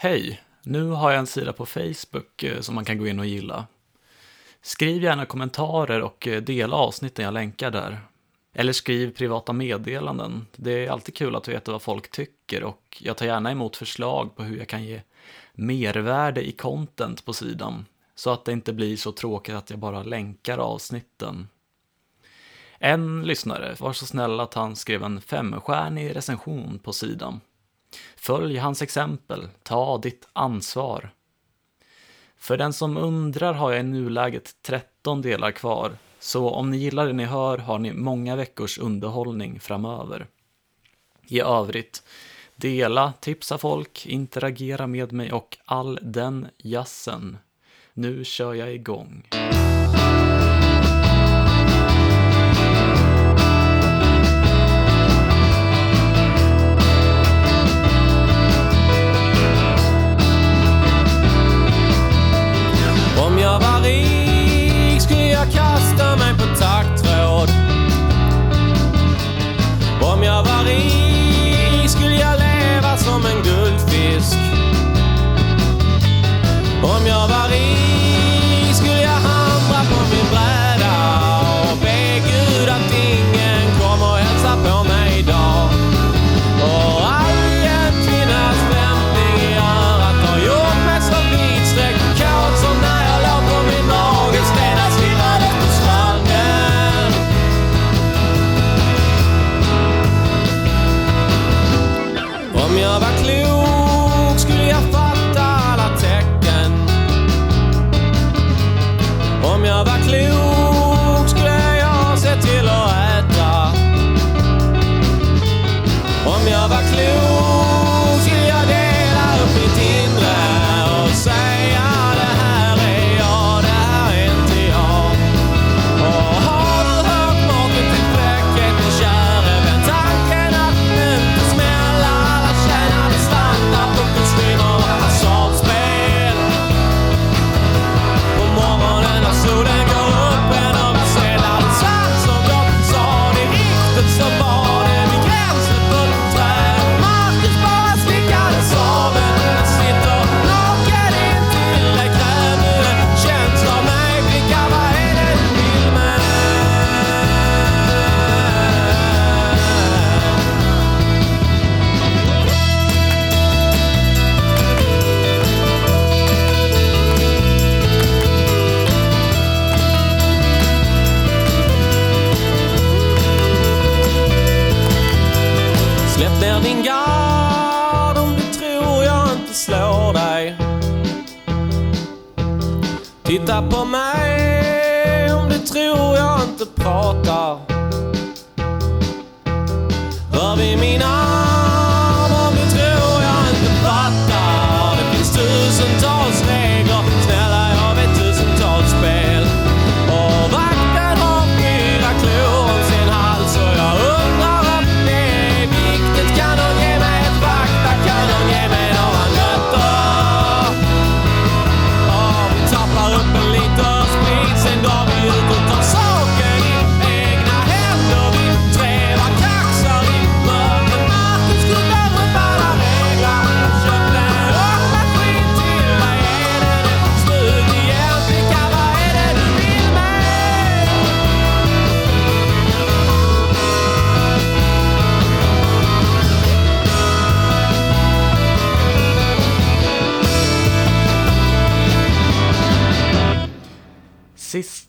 Hej! Nu har jag en sida på Facebook eh, som man kan gå in och gilla. Skriv gärna kommentarer och eh, dela avsnitten jag länkar där. Eller skriv privata meddelanden. Det är alltid kul att veta vad folk tycker och jag tar gärna emot förslag på hur jag kan ge mervärde i content på sidan. Så att det inte blir så tråkigt att jag bara länkar avsnitten. En lyssnare var så snäll att han skrev en femstjärnig recension på sidan. Följ hans exempel, ta ditt ansvar. För den som undrar har jag i nuläget 13 delar kvar, så om ni gillar det ni hör har ni många veckors underhållning framöver. I övrigt, dela, tipsa folk, interagera med mig och all den jassen. Nu kör jag igång.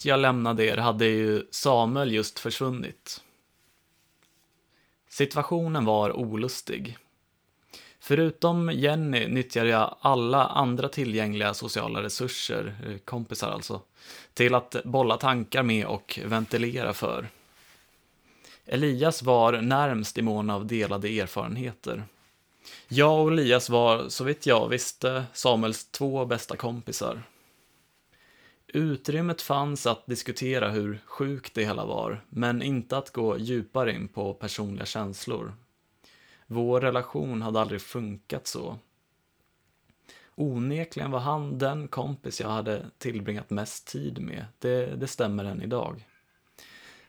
Jag lämnade er hade ju Samuel just försvunnit. Situationen var olustig. Förutom Jenny nyttjade jag alla andra tillgängliga sociala resurser, eh, kompisar alltså, till att bolla tankar med och ventilera för. Elias var närmst i mån av delade erfarenheter. Jag och Elias var, så vitt jag visste, Samuels två bästa kompisar. Utrymmet fanns att diskutera hur sjukt det hela var, men inte att gå djupare in på personliga känslor. Vår relation hade aldrig funkat så. Onekligen var han den kompis jag hade tillbringat mest tid med, det, det stämmer än idag.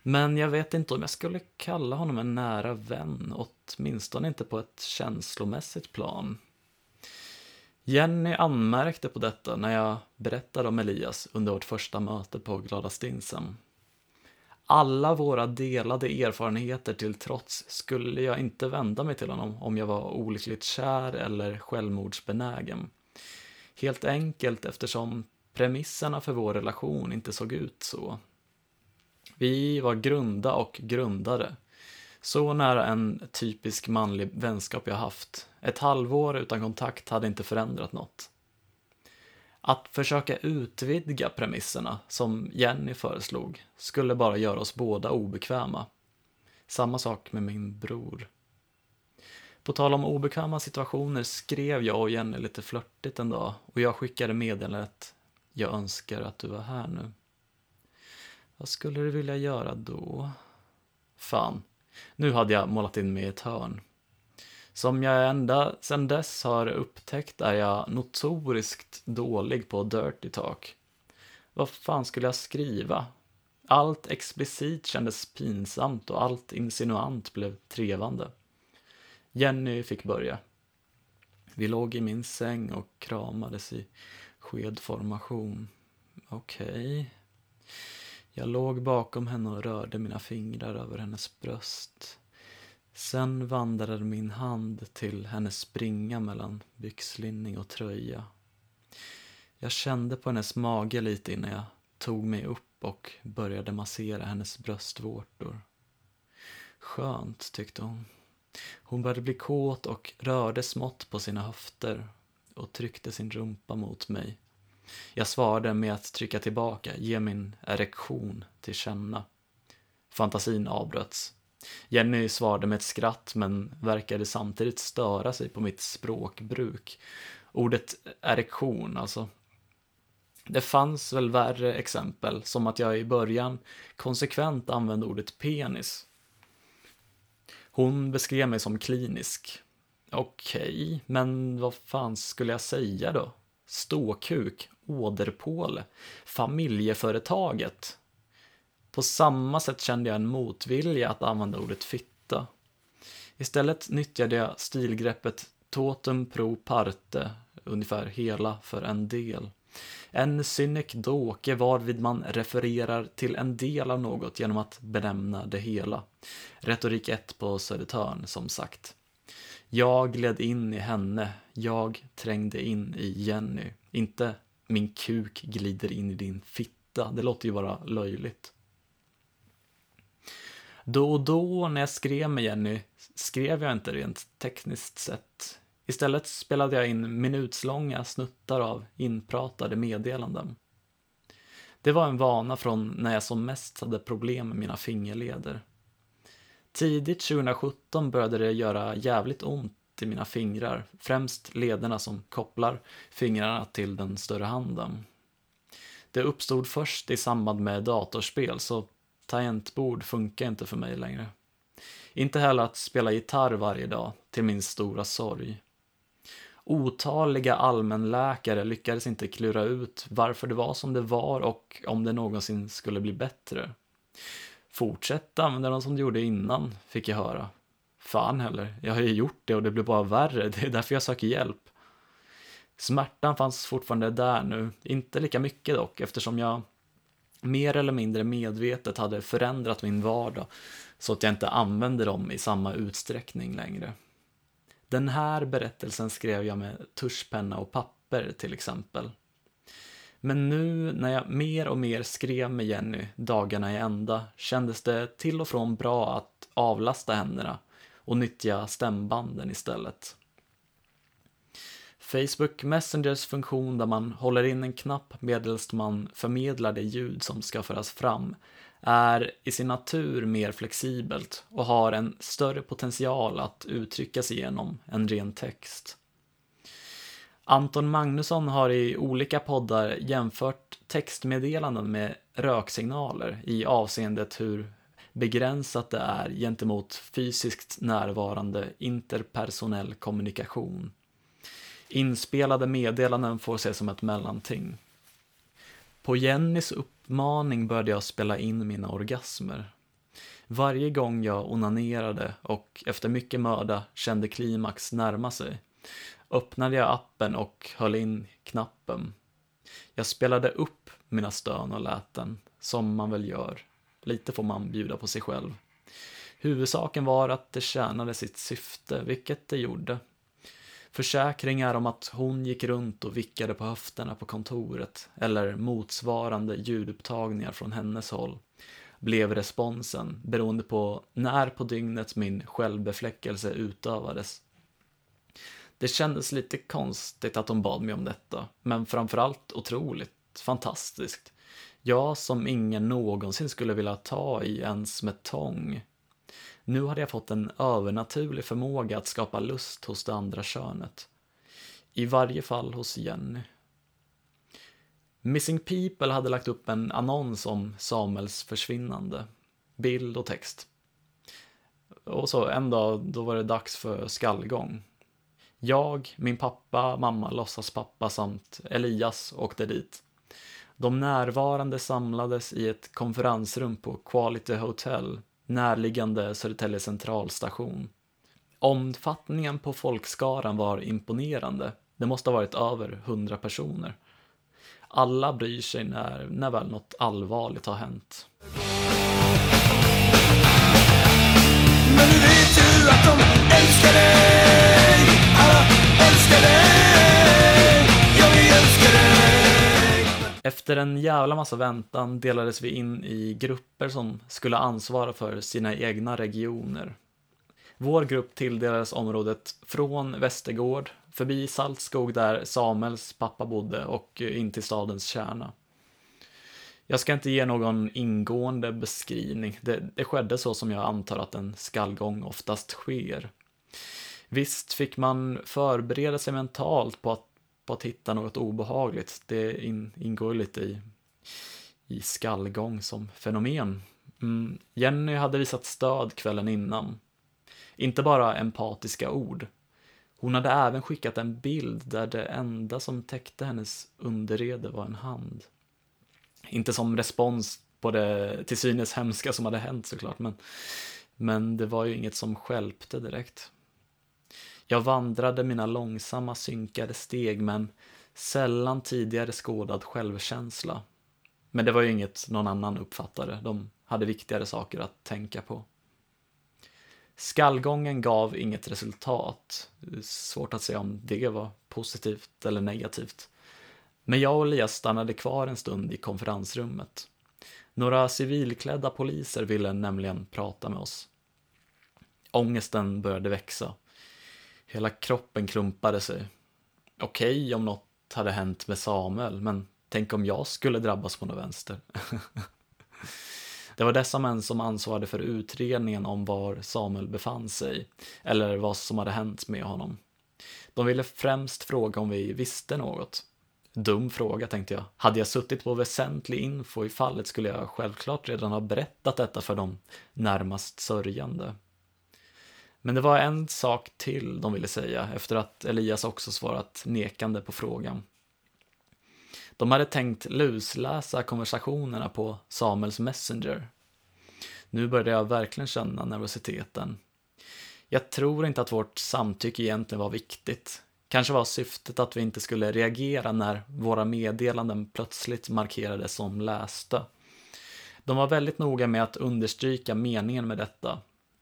Men jag vet inte om jag skulle kalla honom en nära vän, åtminstone inte på ett känslomässigt plan. Jenny anmärkte på detta när jag berättade om Elias under vårt första möte på Glada Stinsen. Alla våra delade erfarenheter till trots skulle jag inte vända mig till honom om jag var olyckligt kär eller självmordsbenägen. Helt enkelt eftersom premisserna för vår relation inte såg ut så. Vi var grunda och grundare. Så nära en typisk manlig vänskap jag haft. Ett halvår utan kontakt hade inte förändrat något. Att försöka utvidga premisserna, som Jenny föreslog, skulle bara göra oss båda obekväma. Samma sak med min bror. På tal om obekväma situationer skrev jag och Jenny lite flörtigt en dag och jag skickade meddelandet “Jag önskar att du var här nu”. Vad skulle du vilja göra då? Fan, nu hade jag målat in mig i ett hörn. Som jag ända sedan dess har upptäckt är jag notoriskt dålig på dirty talk. Vad fan skulle jag skriva? Allt explicit kändes pinsamt och allt insinuant blev trevande. Jenny fick börja. Vi låg i min säng och kramades i skedformation. Okej. Okay. Jag låg bakom henne och rörde mina fingrar över hennes bröst. Sen vandrade min hand till hennes springa mellan byxlinning och tröja. Jag kände på hennes mage lite innan jag tog mig upp och började massera hennes bröstvårtor. Skönt, tyckte hon. Hon började bli kåt och rörde smått på sina höfter och tryckte sin rumpa mot mig. Jag svarade med att trycka tillbaka, ge min erektion till känna. Fantasin avbröts. Jenny svarade med ett skratt men verkade samtidigt störa sig på mitt språkbruk. Ordet erektion, alltså. Det fanns väl värre exempel, som att jag i början konsekvent använde ordet penis. Hon beskrev mig som klinisk. Okej, okay, men vad fan skulle jag säga då? Ståkuk, åderpåle, familjeföretaget. På samma sätt kände jag en motvilja att använda ordet fitta. Istället nyttjade jag stilgreppet totem pro parte, ungefär hela för en del. En synekdoke varvid man refererar till en del av något genom att benämna det hela. Retorik 1 på Södertörn, som sagt. Jag gled in i henne, jag trängde in i Jenny. Inte min kuk glider in i din fitta, det låter ju bara löjligt. Då och då när jag skrev med Jenny skrev jag inte rent tekniskt sett. Istället spelade jag in minutslånga snuttar av inpratade meddelanden. Det var en vana från när jag som mest hade problem med mina fingerleder. Tidigt 2017 började det göra jävligt ont i mina fingrar, främst lederna som kopplar fingrarna till den större handen. Det uppstod först i samband med datorspel, så tangentbord funkar inte för mig längre. Inte heller att spela gitarr varje dag, till min stora sorg. Otaliga allmänläkare lyckades inte klura ut varför det var som det var och om det någonsin skulle bli bättre. Fortsätt använda dem som du gjorde innan, fick jag höra. Fan heller, jag har ju gjort det och det blir bara värre, det är därför jag söker hjälp. Smärtan fanns fortfarande där nu, inte lika mycket dock eftersom jag mer eller mindre medvetet hade förändrat min vardag så att jag inte använde dem i samma utsträckning längre. Den här berättelsen skrev jag med tuschpenna och papper till exempel. Men nu när jag mer och mer skrev med Jenny dagarna i ända kändes det till och från bra att avlasta händerna och nyttja stämbanden istället. Facebook Messengers funktion där man håller in en knapp medelst man förmedlar det ljud som ska föras fram är i sin natur mer flexibelt och har en större potential att uttryckas genom än ren text. Anton Magnusson har i olika poddar jämfört textmeddelanden med röksignaler i avseendet hur begränsat det är gentemot fysiskt närvarande interpersonell kommunikation. Inspelade meddelanden får ses som ett mellanting. På Jennys uppmaning började jag spela in mina orgasmer. Varje gång jag onanerade och efter mycket möda kände klimax närma sig öppnade jag appen och höll in knappen. Jag spelade upp mina stön och läten, som man väl gör. Lite får man bjuda på sig själv. Huvudsaken var att det tjänade sitt syfte, vilket det gjorde. Försäkringar om att hon gick runt och vickade på höfterna på kontoret, eller motsvarande ljudupptagningar från hennes håll, blev responsen beroende på när på dygnet min självbefläckelse utövades. Det kändes lite konstigt att hon bad mig om detta, men framförallt otroligt fantastiskt. Jag som ingen någonsin skulle vilja ta i ens med tång. Nu hade jag fått en övernaturlig förmåga att skapa lust hos det andra könet. I varje fall hos Jenny. Missing People hade lagt upp en annons om Samuels försvinnande. Bild och text. Och så en dag, då var det dags för skallgång. Jag, min pappa, mamma, låtsaspappa samt Elias åkte dit. De närvarande samlades i ett konferensrum på Quality Hotel, närliggande Södertälje centralstation. Omfattningen på folkskaran var imponerande. Det måste ha varit över hundra personer. Alla bryr sig när, när väl något allvarligt har hänt. Men nu vet du att de älskar dig Alla älskar dig Efter en jävla massa väntan delades vi in i grupper som skulle ansvara för sina egna regioner. Vår grupp tilldelades området från Västergård, förbi Saltskog där Samuels pappa bodde och in till stadens kärna. Jag ska inte ge någon ingående beskrivning. Det, det skedde så som jag antar att en skallgång oftast sker. Visst fick man förbereda sig mentalt på att, att hitta något obehagligt. Det in, ingår lite i, i skallgång som fenomen. Mm, Jenny hade visat stöd kvällen innan. Inte bara empatiska ord. Hon hade även skickat en bild där det enda som täckte hennes underrede var en hand. Inte som respons på det till synes hemska som hade hänt såklart, men, men det var ju inget som skälpte direkt. Jag vandrade mina långsamma synkade steg med en sällan tidigare skådad självkänsla. Men det var ju inget någon annan uppfattade, de hade viktigare saker att tänka på. Skallgången gav inget resultat. Svårt att säga om det var positivt eller negativt. Men jag och Elias stannade kvar en stund i konferensrummet. Några civilklädda poliser ville nämligen prata med oss. Ångesten började växa. Hela kroppen krumpade sig. Okej okay, om något hade hänt med Samuel, men tänk om jag skulle drabbas på något vänster. Det var dessa män som ansvarade för utredningen om var Samuel befann sig, eller vad som hade hänt med honom. De ville främst fråga om vi visste något. Dum fråga, tänkte jag. Hade jag suttit på väsentlig info i fallet skulle jag självklart redan ha berättat detta för de närmast sörjande. Men det var en sak till de ville säga, efter att Elias också svarat nekande på frågan. De hade tänkt lusläsa konversationerna på Samuels Messenger. Nu började jag verkligen känna nervositeten. Jag tror inte att vårt samtycke egentligen var viktigt. Kanske var syftet att vi inte skulle reagera när våra meddelanden plötsligt markerades som lästa. De var väldigt noga med att understryka meningen med detta.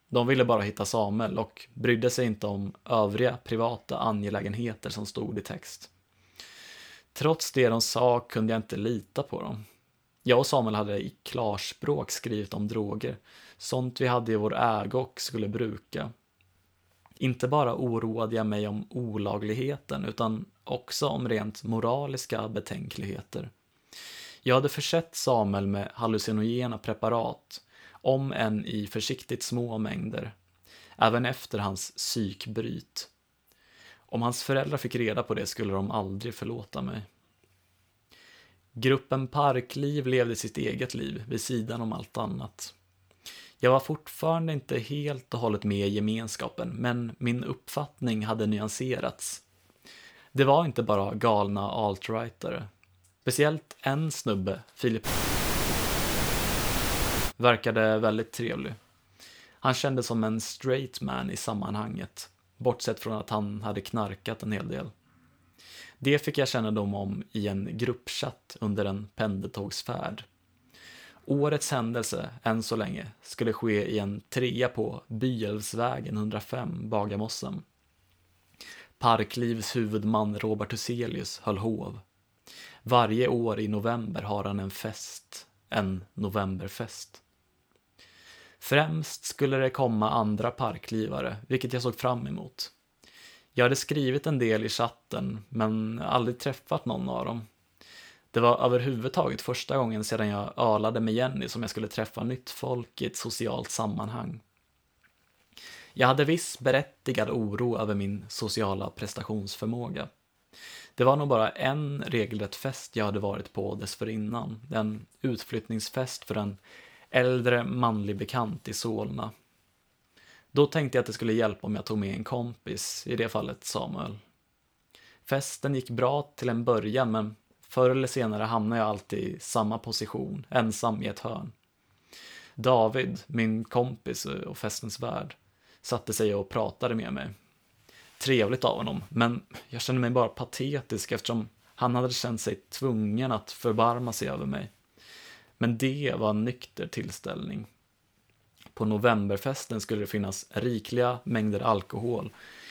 De ville bara hitta Samuel och brydde sig inte om övriga privata angelägenheter som stod i text. Trots det de sa kunde jag inte lita på dem. Jag och Samuel hade i klarspråk skrivit om droger, sånt vi hade i vår ägo och skulle bruka. Inte bara oroade jag mig om olagligheten, utan också om rent moraliska betänkligheter. Jag hade försett Samuel med hallucinogena preparat, om än i försiktigt små mängder, även efter hans psykbryt. Om hans föräldrar fick reda på det skulle de aldrig förlåta mig. Gruppen Parkliv levde sitt eget liv vid sidan om allt annat. Jag var fortfarande inte helt och hållet med i gemenskapen, men min uppfattning hade nyanserats. Det var inte bara galna alt-rightare. Speciellt en snubbe, Filip verkade väldigt trevlig. Han kändes som en straight man i sammanhanget. bortsett från att han hade knarkat en hel del. Det fick jag kännedom om i en gruppchatt under en pendeltågsfärd. Årets händelse, än så länge, skulle ske i en trea på Byälvsvägen 105, Bagarmossen. Parklivs huvudman Robert Huselius höll hov. Varje år i november har han en fest, en novemberfest. Främst skulle det komma andra parklivare, vilket jag såg fram emot. Jag hade skrivit en del i chatten, men aldrig träffat någon av dem. Det var överhuvudtaget första gången sedan jag ölade med Jenny som jag skulle träffa nytt folk i ett socialt sammanhang. Jag hade viss berättigad oro över min sociala prestationsförmåga. Det var nog bara en regelrätt fest jag hade varit på dessförinnan. En utflyttningsfest för en äldre manlig bekant i Solna. Då tänkte jag att det skulle hjälpa om jag tog med en kompis, i det fallet Samuel. Festen gick bra till en början, men förr eller senare hamnade jag alltid i samma position, ensam i ett hörn. David, min kompis och festens värd, satte sig och pratade med mig. Trevligt av honom, men jag kände mig bara patetisk eftersom han hade känt sig tvungen att förbarma sig över mig. Men det var en nykter tillställning. På novemberfesten skulle det finnas rikliga mängder alkohol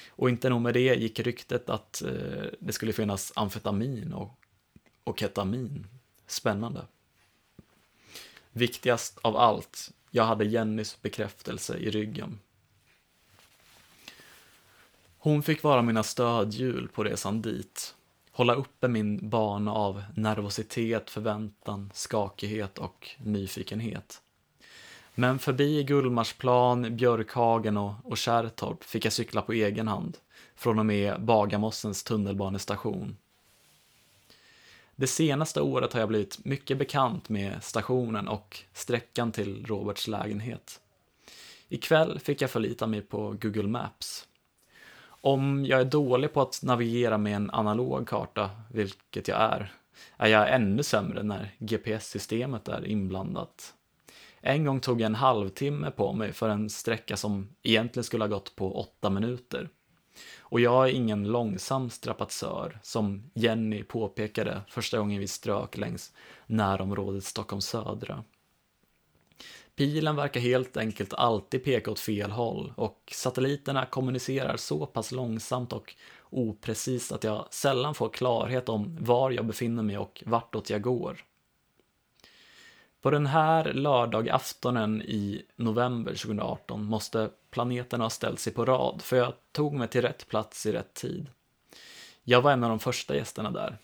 och inte nog med det gick ryktet att eh, det skulle finnas amfetamin och, och ketamin. Spännande. Viktigast av allt, jag hade Jennys bekräftelse i ryggen. Hon fick vara mina stödhjul på resan dit. Hålla uppe min bana av nervositet, förväntan, skakighet och nyfikenhet. Men förbi Gullmarsplan, Björkhagen och, och Kärrtorp fick jag cykla på egen hand, från och med Bagarmossens tunnelbanestation. Det senaste året har jag blivit mycket bekant med stationen och sträckan till Roberts lägenhet. Ikväll fick jag förlita mig på Google Maps. Om jag är dålig på att navigera med en analog karta, vilket jag är, är jag ännu sämre när GPS-systemet är inblandat. En gång tog jag en halvtimme på mig för en sträcka som egentligen skulle ha gått på åtta minuter. Och jag är ingen långsam strapatsör, som Jenny påpekade första gången vi strök längs närområdet Stockholm södra. Pilen verkar helt enkelt alltid peka åt fel håll och satelliterna kommunicerar så pass långsamt och oprecist att jag sällan får klarhet om var jag befinner mig och vartåt jag går. På den här lördagaftonen i november 2018 måste planeterna ha ställt sig på rad, för jag tog mig till rätt plats i rätt tid. Jag var en av de första gästerna där.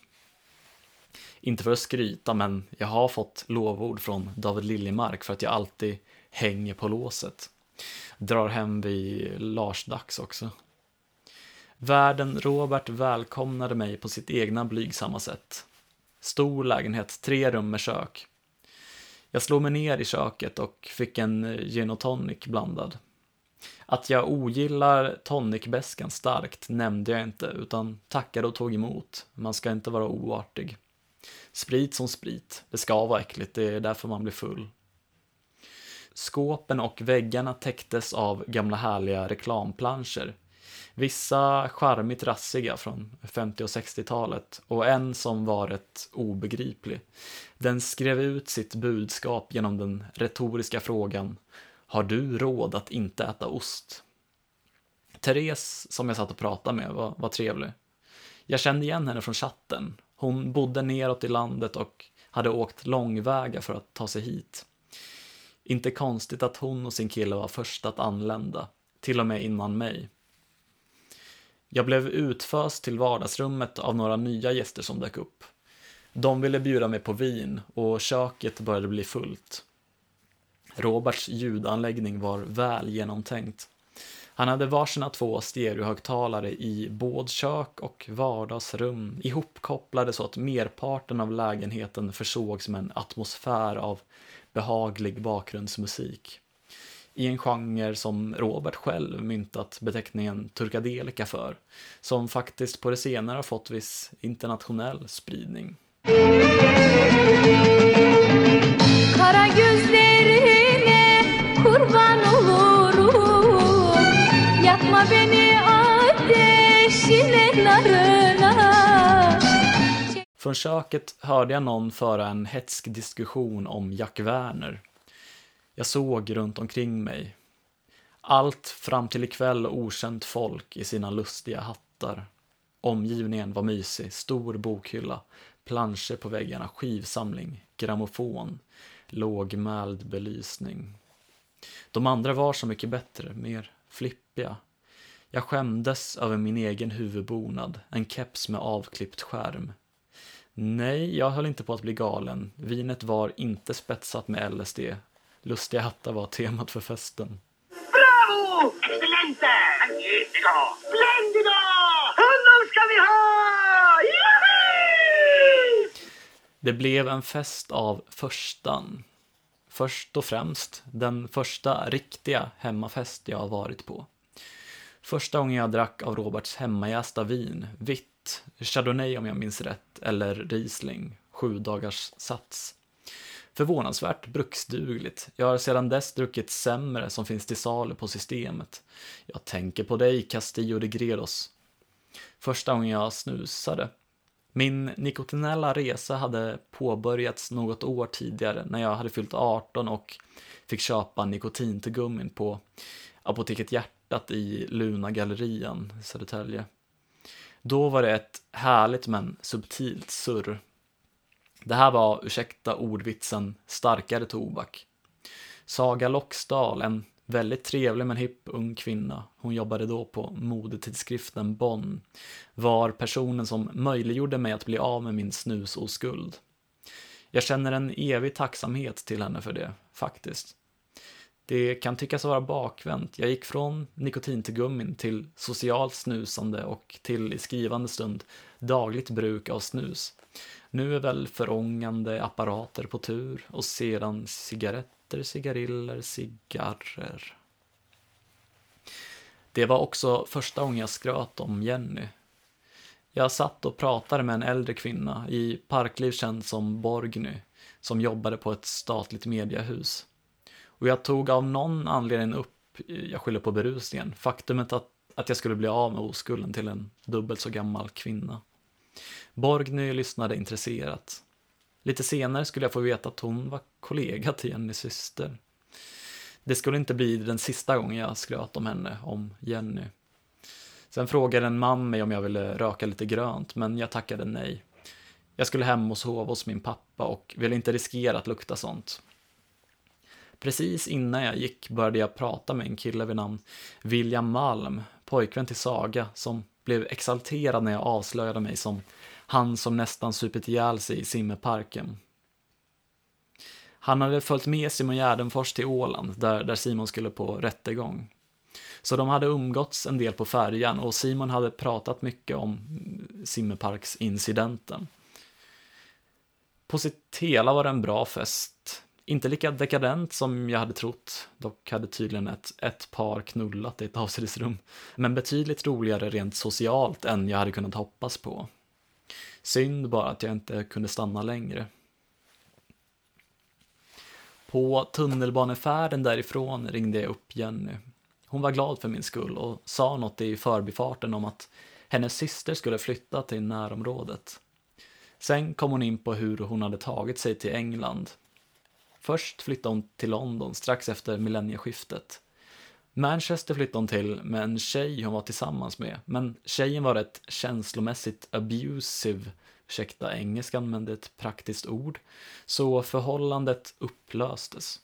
Inte för att skryta, men jag har fått lovord från David Liljemark för att jag alltid hänger på låset. Drar hem vid Lars-dags också. Värden Robert välkomnade mig på sitt egna blygsamma sätt. Stor lägenhet, tre rum med kök. Jag slog mig ner i köket och fick en gin och tonic blandad. Att jag ogillar tonicbäskan starkt nämnde jag inte, utan tackade och tog emot. Man ska inte vara oartig. Sprit som sprit, det ska vara äckligt, det är därför man blir full. Skåpen och väggarna täcktes av gamla härliga reklamplanscher. Vissa charmigt rassiga från 50 och 60-talet och en som var rätt obegriplig. Den skrev ut sitt budskap genom den retoriska frågan Har du råd att inte äta ost? Therese, som jag satt och pratade med, var, var trevlig. Jag kände igen henne från chatten. Hon bodde neråt i landet och hade åkt långväga för att ta sig hit. Inte konstigt att hon och sin kille var först att anlända, till och med innan mig. Jag blev utföst till vardagsrummet av några nya gäster som dök upp. De ville bjuda mig på vin och köket började bli fullt. Roberts ljudanläggning var väl genomtänkt. Han hade varsina två stereohögtalare i bådkök och vardagsrum ihopkopplade så att merparten av lägenheten försågs med en atmosfär av behaglig bakgrundsmusik i en genre som Robert själv myntat beteckningen turkadelika för, som faktiskt på det senare har fått viss internationell spridning. Kara gözlerine Från köket hörde jag någon föra en hetsk diskussion om Jack Werner. Jag såg runt omkring mig. Allt fram till ikväll okänt folk i sina lustiga hattar. Omgivningen var mysig, stor bokhylla, planscher på väggarna, skivsamling, grammofon, lågmäld belysning. De andra var så mycket bättre, mer flippiga. Jag skämdes över min egen huvudbonad, en keps med avklippt skärm. Nej, jag höll inte på att bli galen. Vinet var inte spetsat med LSD. Lustiga hattar var temat för festen. Bravo! Excelente! Magnifico! Splendido! Honom ska vi ha! Yippee! Det blev en fest av förstan. Först och främst den första riktiga hemmafest jag har varit på. Första gången jag drack av Roberts hemmajästa vin, vitt, chardonnay om jag minns rätt, eller riesling, sju dagars sats. Förvånansvärt bruksdugligt. Jag har sedan dess druckit sämre som finns till salu på systemet. Jag tänker på dig, Castillo de Gredos. Första gången jag snusade. Min nikotinella resa hade påbörjats något år tidigare när jag hade fyllt 18 och fick köpa nikotintuggummin på Apoteket Hjärtat i Luna gallerian i Södertälje. Då var det ett härligt men subtilt surr. Det här var, ursäkta ordvitsen, starkare tobak. Saga Loxdal, en väldigt trevlig men hipp ung kvinna, hon jobbade då på modetidskriften Bonn, var personen som möjliggjorde mig att bli av med min snusoskuld. Jag känner en evig tacksamhet till henne för det, faktiskt. Det kan tyckas vara bakvänt. Jag gick från nikotintuggummin till socialt snusande och till i skrivande stund dagligt bruk av snus. Nu är väl förångande apparater på tur och sedan cigaretter, cigariller, cigarrer. Det var också första gången jag skröt om Jenny. Jag satt och pratade med en äldre kvinna i parkliv känd som Borgny, som jobbade på ett statligt mediehus. Och jag tog av någon anledning upp, jag skyller på berusningen, faktumet att, att jag skulle bli av med oskulden till en dubbelt så gammal kvinna. Borgny lyssnade intresserat. Lite senare skulle jag få veta att hon var kollega till Jennys syster. Det skulle inte bli den sista gången jag skröt om henne, om Jenny. Sen frågade en man mig om jag ville röka lite grönt, men jag tackade nej. Jag skulle hem och sova hos min pappa och ville inte riskera att lukta sånt. Precis innan jag gick började jag prata med en kille vid namn William Malm, pojkvän till Saga, som blev exalterad när jag avslöjade mig som han som nästan supit ihjäl sig i simmerparken. Han hade följt med Simon Gärdenfors till Åland, där, där Simon skulle på rättegång. Så de hade umgåtts en del på färjan och Simon hade pratat mycket om simmerparksincidenten. På sitt hela var det en bra fest. Inte lika dekadent som jag hade trott, dock hade tydligen ett, ett par knullat i ett avsidesrum, Men betydligt roligare rent socialt än jag hade kunnat hoppas på. Synd bara att jag inte kunde stanna längre. På tunnelbanefärden därifrån ringde jag upp Jenny. Hon var glad för min skull och sa något i förbifarten om att hennes syster skulle flytta till närområdet. Sen kom hon in på hur hon hade tagit sig till England. Först flyttade hon till London strax efter millennieskiftet. Manchester flyttade hon till med en tjej hon var tillsammans med, men tjejen var rätt känslomässigt abusive, ursäkta engelskan men det är ett praktiskt ord, så förhållandet upplöstes.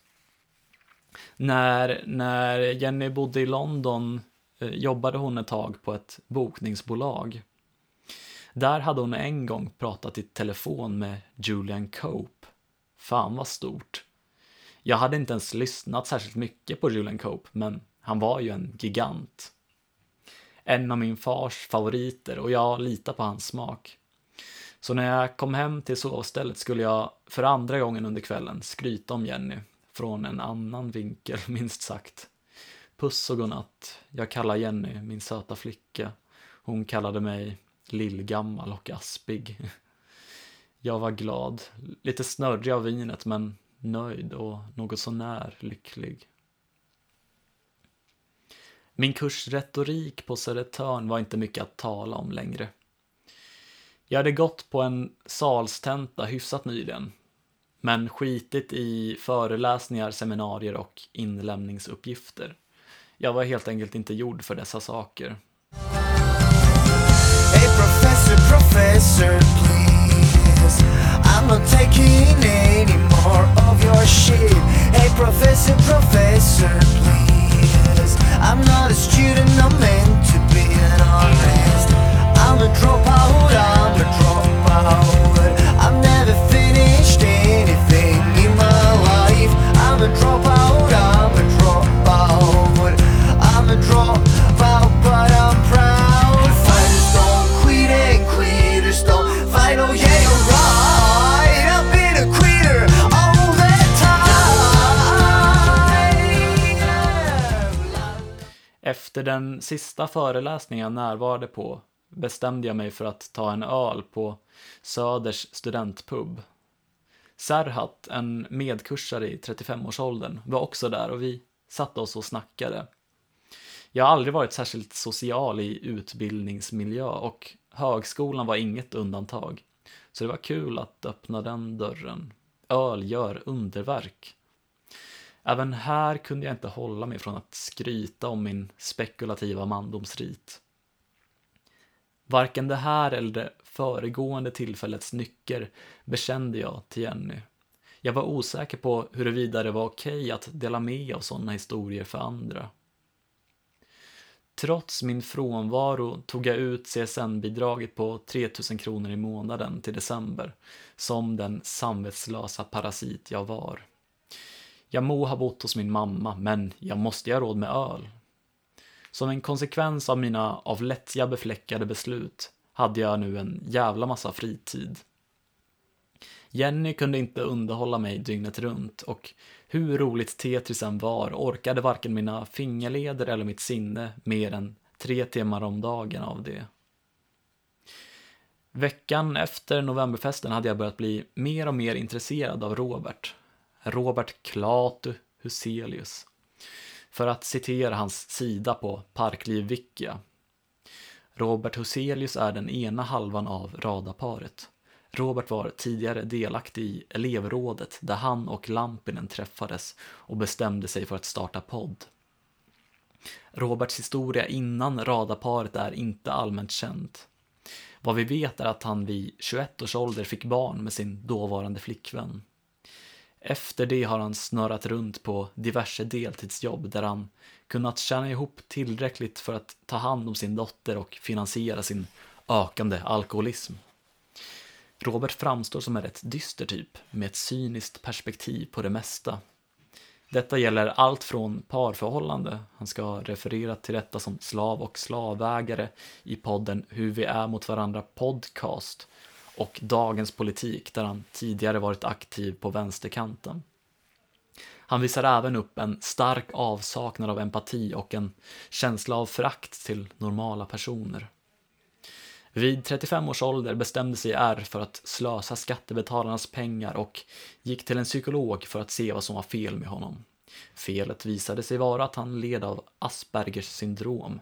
När, när Jenny bodde i London eh, jobbade hon ett tag på ett bokningsbolag. Där hade hon en gång pratat i telefon med Julian Cope. Fan vad stort. Jag hade inte ens lyssnat särskilt mycket på Julian Cope, men han var ju en gigant. En av min fars favoriter och jag litar på hans smak. Så när jag kom hem till sovstället skulle jag för andra gången under kvällen skryta om Jenny från en annan vinkel, minst sagt. Puss och godnatt. Jag kallar Jenny min söta flicka. Hon kallade mig lillgammal och aspig. Jag var glad, lite snörrig av vinet men nöjd och något sånär lycklig. Min kurs retorik på Södertörn var inte mycket att tala om längre. Jag hade gått på en salstenta hyfsat nyligen, men skitit i föreläsningar, seminarier och inlämningsuppgifter. Jag var helt enkelt inte gjord för dessa saker. Hey professor, professor, please. I'm not taking any more of your shit. Hey professor, professor, please. I'm not a student, I'm meant to be an honest. I'm a dropout, I'm a dropout. Efter den sista föreläsningen jag närvarade på bestämde jag mig för att ta en öl på Söders studentpub. Serhat, en medkursare i 35-årsåldern, var också där och vi satte oss och snackade. Jag har aldrig varit särskilt social i utbildningsmiljö och högskolan var inget undantag. Så det var kul att öppna den dörren. Öl gör underverk. Även här kunde jag inte hålla mig från att skryta om min spekulativa mandomsrit. Varken det här eller det föregående tillfällets nycker bekände jag till Jenny. Jag var osäker på huruvida det var okej att dela med av sådana historier för andra. Trots min frånvaro tog jag ut CSN-bidraget på 3000 kronor i månaden till december, som den samvetslösa parasit jag var. Jag må ha bott hos min mamma, men jag måste ju ha råd med öl. Som en konsekvens av mina av lättja befläckade beslut hade jag nu en jävla massa fritid. Jenny kunde inte underhålla mig dygnet runt och hur roligt Tetris än var orkade varken mina fingerleder eller mitt sinne mer än tre timmar om dagen av det. Veckan efter novemberfesten hade jag börjat bli mer och mer intresserad av Robert. Robert Klatu Huselius. För att citera hans sida på Parkliv Wikia. Robert Huselius är den ena halvan av radarparet. Robert var tidigare delaktig i elevrådet där han och Lampinen träffades och bestämde sig för att starta podd. Roberts historia innan radarparet är inte allmänt känd. Vad vi vet är att han vid 21 års ålder fick barn med sin dåvarande flickvän. Efter det har han snurrat runt på diverse deltidsjobb där han kunnat tjäna ihop tillräckligt för att ta hand om sin dotter och finansiera sin ökande alkoholism. Robert framstår som en rätt dyster typ med ett cyniskt perspektiv på det mesta. Detta gäller allt från parförhållande, han ska referera till detta som slav och slavägare i podden Hur vi är mot varandra podcast och Dagens politik där han tidigare varit aktiv på vänsterkanten. Han visar även upp en stark avsaknad av empati och en känsla av förakt till normala personer. Vid 35 års ålder bestämde sig R för att slösa skattebetalarnas pengar och gick till en psykolog för att se vad som var fel med honom. Felet visade sig vara att han led av Aspergers syndrom.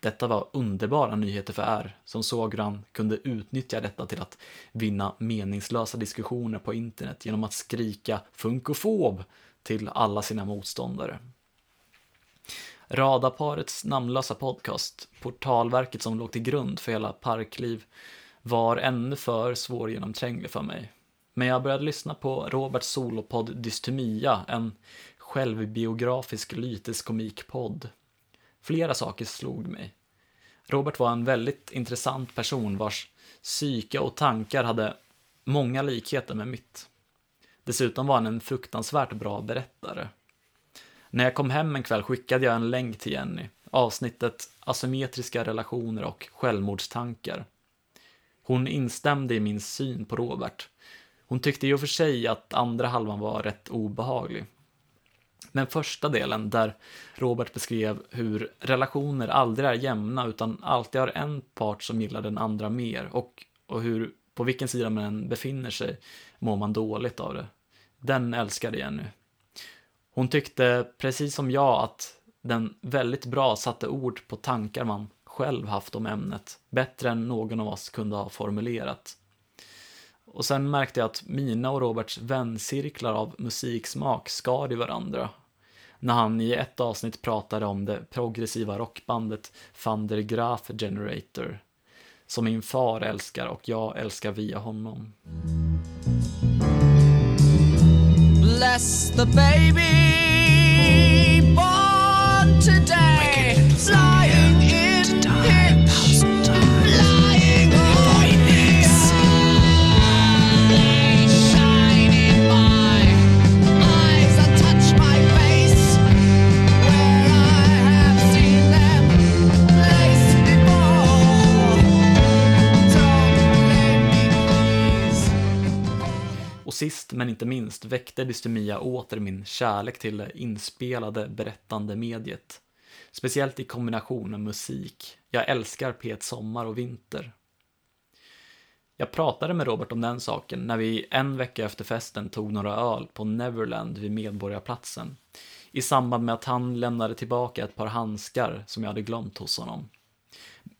Detta var underbara nyheter för R, som såg hur han kunde utnyttja detta till att vinna meningslösa diskussioner på internet genom att skrika funkofob till alla sina motståndare. Radarparets namnlösa podcast, portalverket som låg till grund för hela Parkliv, var ännu för svårgenomtränglig för mig. Men jag började lyssna på Roberts solopodd Dystemia, en självbiografisk lyteskomikpodd. Flera saker slog mig. Robert var en väldigt intressant person vars psyke och tankar hade många likheter med mitt. Dessutom var han en fruktansvärt bra berättare. När jag kom hem en kväll skickade jag en länk till Jenny, avsnittet Asymmetriska relationer och självmordstankar. Hon instämde i min syn på Robert. Hon tyckte i och för sig att andra halvan var rätt obehaglig. Men första delen, där Robert beskrev hur relationer aldrig är jämna utan alltid har en part som gillar den andra mer och, och hur på vilken sida man än befinner sig mår man dåligt av det. Den älskade Jenny. Hon tyckte, precis som jag, att den väldigt bra satte ord på tankar man själv haft om ämnet, bättre än någon av oss kunde ha formulerat. Och sen märkte jag att mina och Roberts väncirklar av musiksmak skar i varandra. När han i ett avsnitt pratade om det progressiva rockbandet Van der Graaf Generator, som min far älskar och jag älskar via honom. Bless the baby born today. Sist men inte minst väckte dystemia åter min kärlek till det inspelade berättande mediet. Speciellt i kombination med musik. Jag älskar Pet Sommar och Vinter. Jag pratade med Robert om den saken när vi en vecka efter festen tog några öl på Neverland vid Medborgarplatsen. I samband med att han lämnade tillbaka ett par handskar som jag hade glömt hos honom.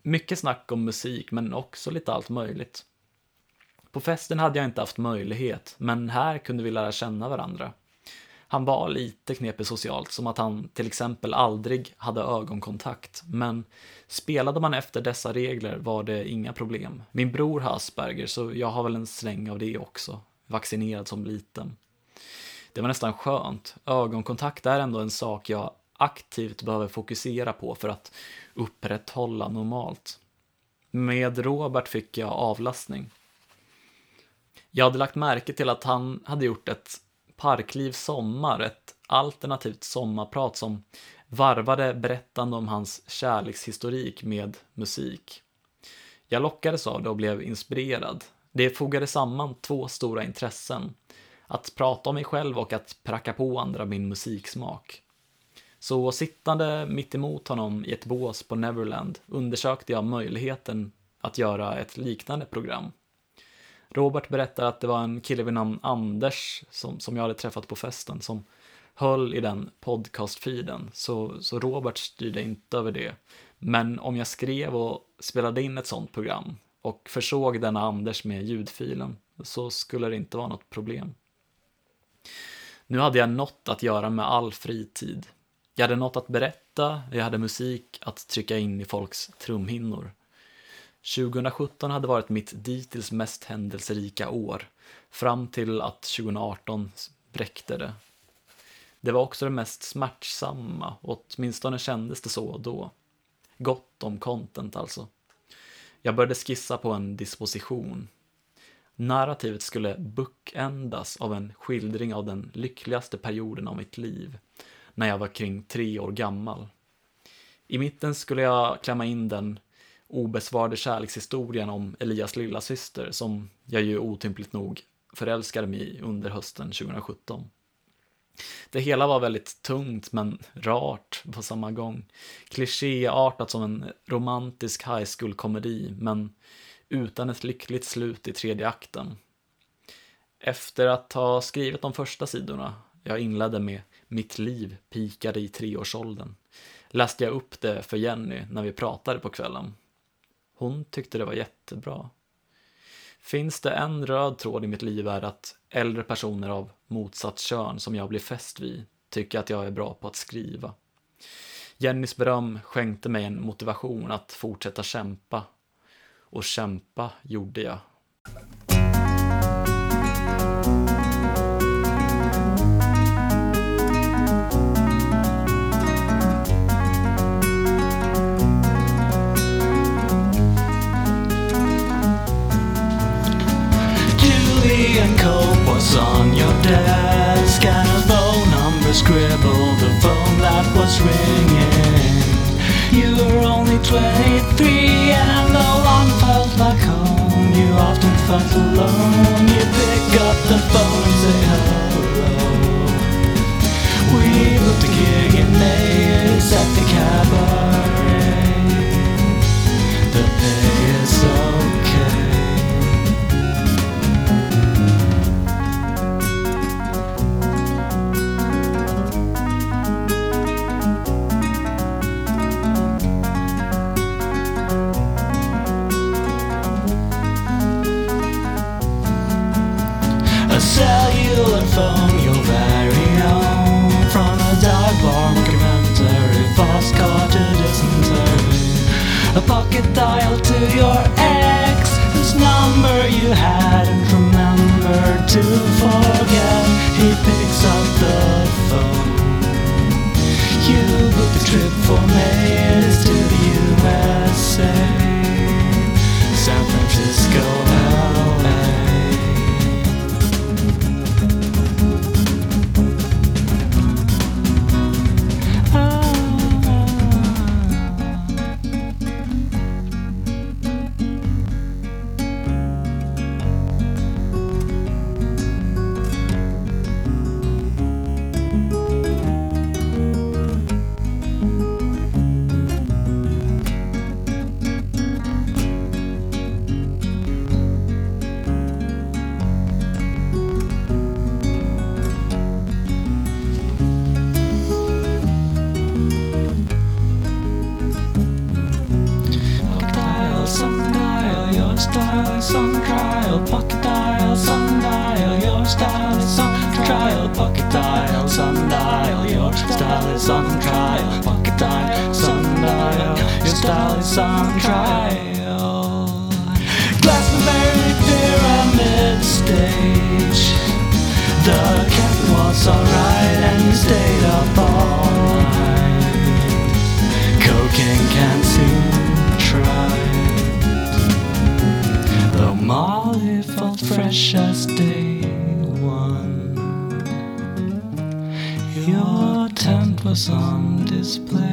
Mycket snack om musik men också lite allt möjligt. På festen hade jag inte haft möjlighet, men här kunde vi lära känna varandra. Han var lite knepig socialt, som att han till exempel aldrig hade ögonkontakt, men spelade man efter dessa regler var det inga problem. Min bror har Asperger, så jag har väl en släng av det också, vaccinerad som liten. Det var nästan skönt. Ögonkontakt är ändå en sak jag aktivt behöver fokusera på för att upprätthålla normalt. Med Robert fick jag avlastning. Jag hade lagt märke till att han hade gjort ett Parkliv Sommar, ett alternativt sommarprat som varvade berättande om hans kärlekshistorik med musik. Jag lockades av det och blev inspirerad. Det fogade samman två stora intressen. Att prata om mig själv och att pracka på andra min musiksmak. Så sittande mitt emot honom i ett bås på Neverland undersökte jag möjligheten att göra ett liknande program. Robert berättar att det var en kille vid namn Anders som, som jag hade träffat på festen som höll i den podcastfiden, så, så Robert styrde inte över det. Men om jag skrev och spelade in ett sånt program och försåg denna Anders med ljudfilen så skulle det inte vara något problem. Nu hade jag något att göra med all fritid. Jag hade något att berätta, jag hade musik att trycka in i folks trumhinnor. 2017 hade varit mitt dittills mest händelserika år, fram till att 2018 bräckte det. Det var också det mest smärtsamma, åtminstone kändes det så då. Gott om content alltså. Jag började skissa på en disposition. Narrativet skulle bookändas av en skildring av den lyckligaste perioden av mitt liv, när jag var kring tre år gammal. I mitten skulle jag klämma in den obesvarade kärlekshistorien om Elias lillasyster som jag ju otympligt nog förälskade mig i under hösten 2017. Det hela var väldigt tungt men rart på samma gång. Klichéartat som en romantisk high school-komedi men utan ett lyckligt slut i tredje akten. Efter att ha skrivit de första sidorna, jag inledde med Mitt liv pikade i treårsåldern, läste jag upp det för Jenny när vi pratade på kvällen. Hon tyckte det var jättebra. Finns det en röd tråd i mitt liv är att äldre personer av motsatt kön som jag blir fäst vid tycker att jag är bra på att skriva. Jennys beröm skänkte mig en motivation att fortsätta kämpa. Och kämpa gjorde jag. Desk and a phone number scribbled, the phone that was ringing. You were only 23 and no one felt like home, you often felt alone. You pick up the phone and say hello. We booked a gig in Mays at the cabaret. alright and you stayed up all night. Cocaine can seem tried. Though Molly felt fresh as day one, your tent was on display.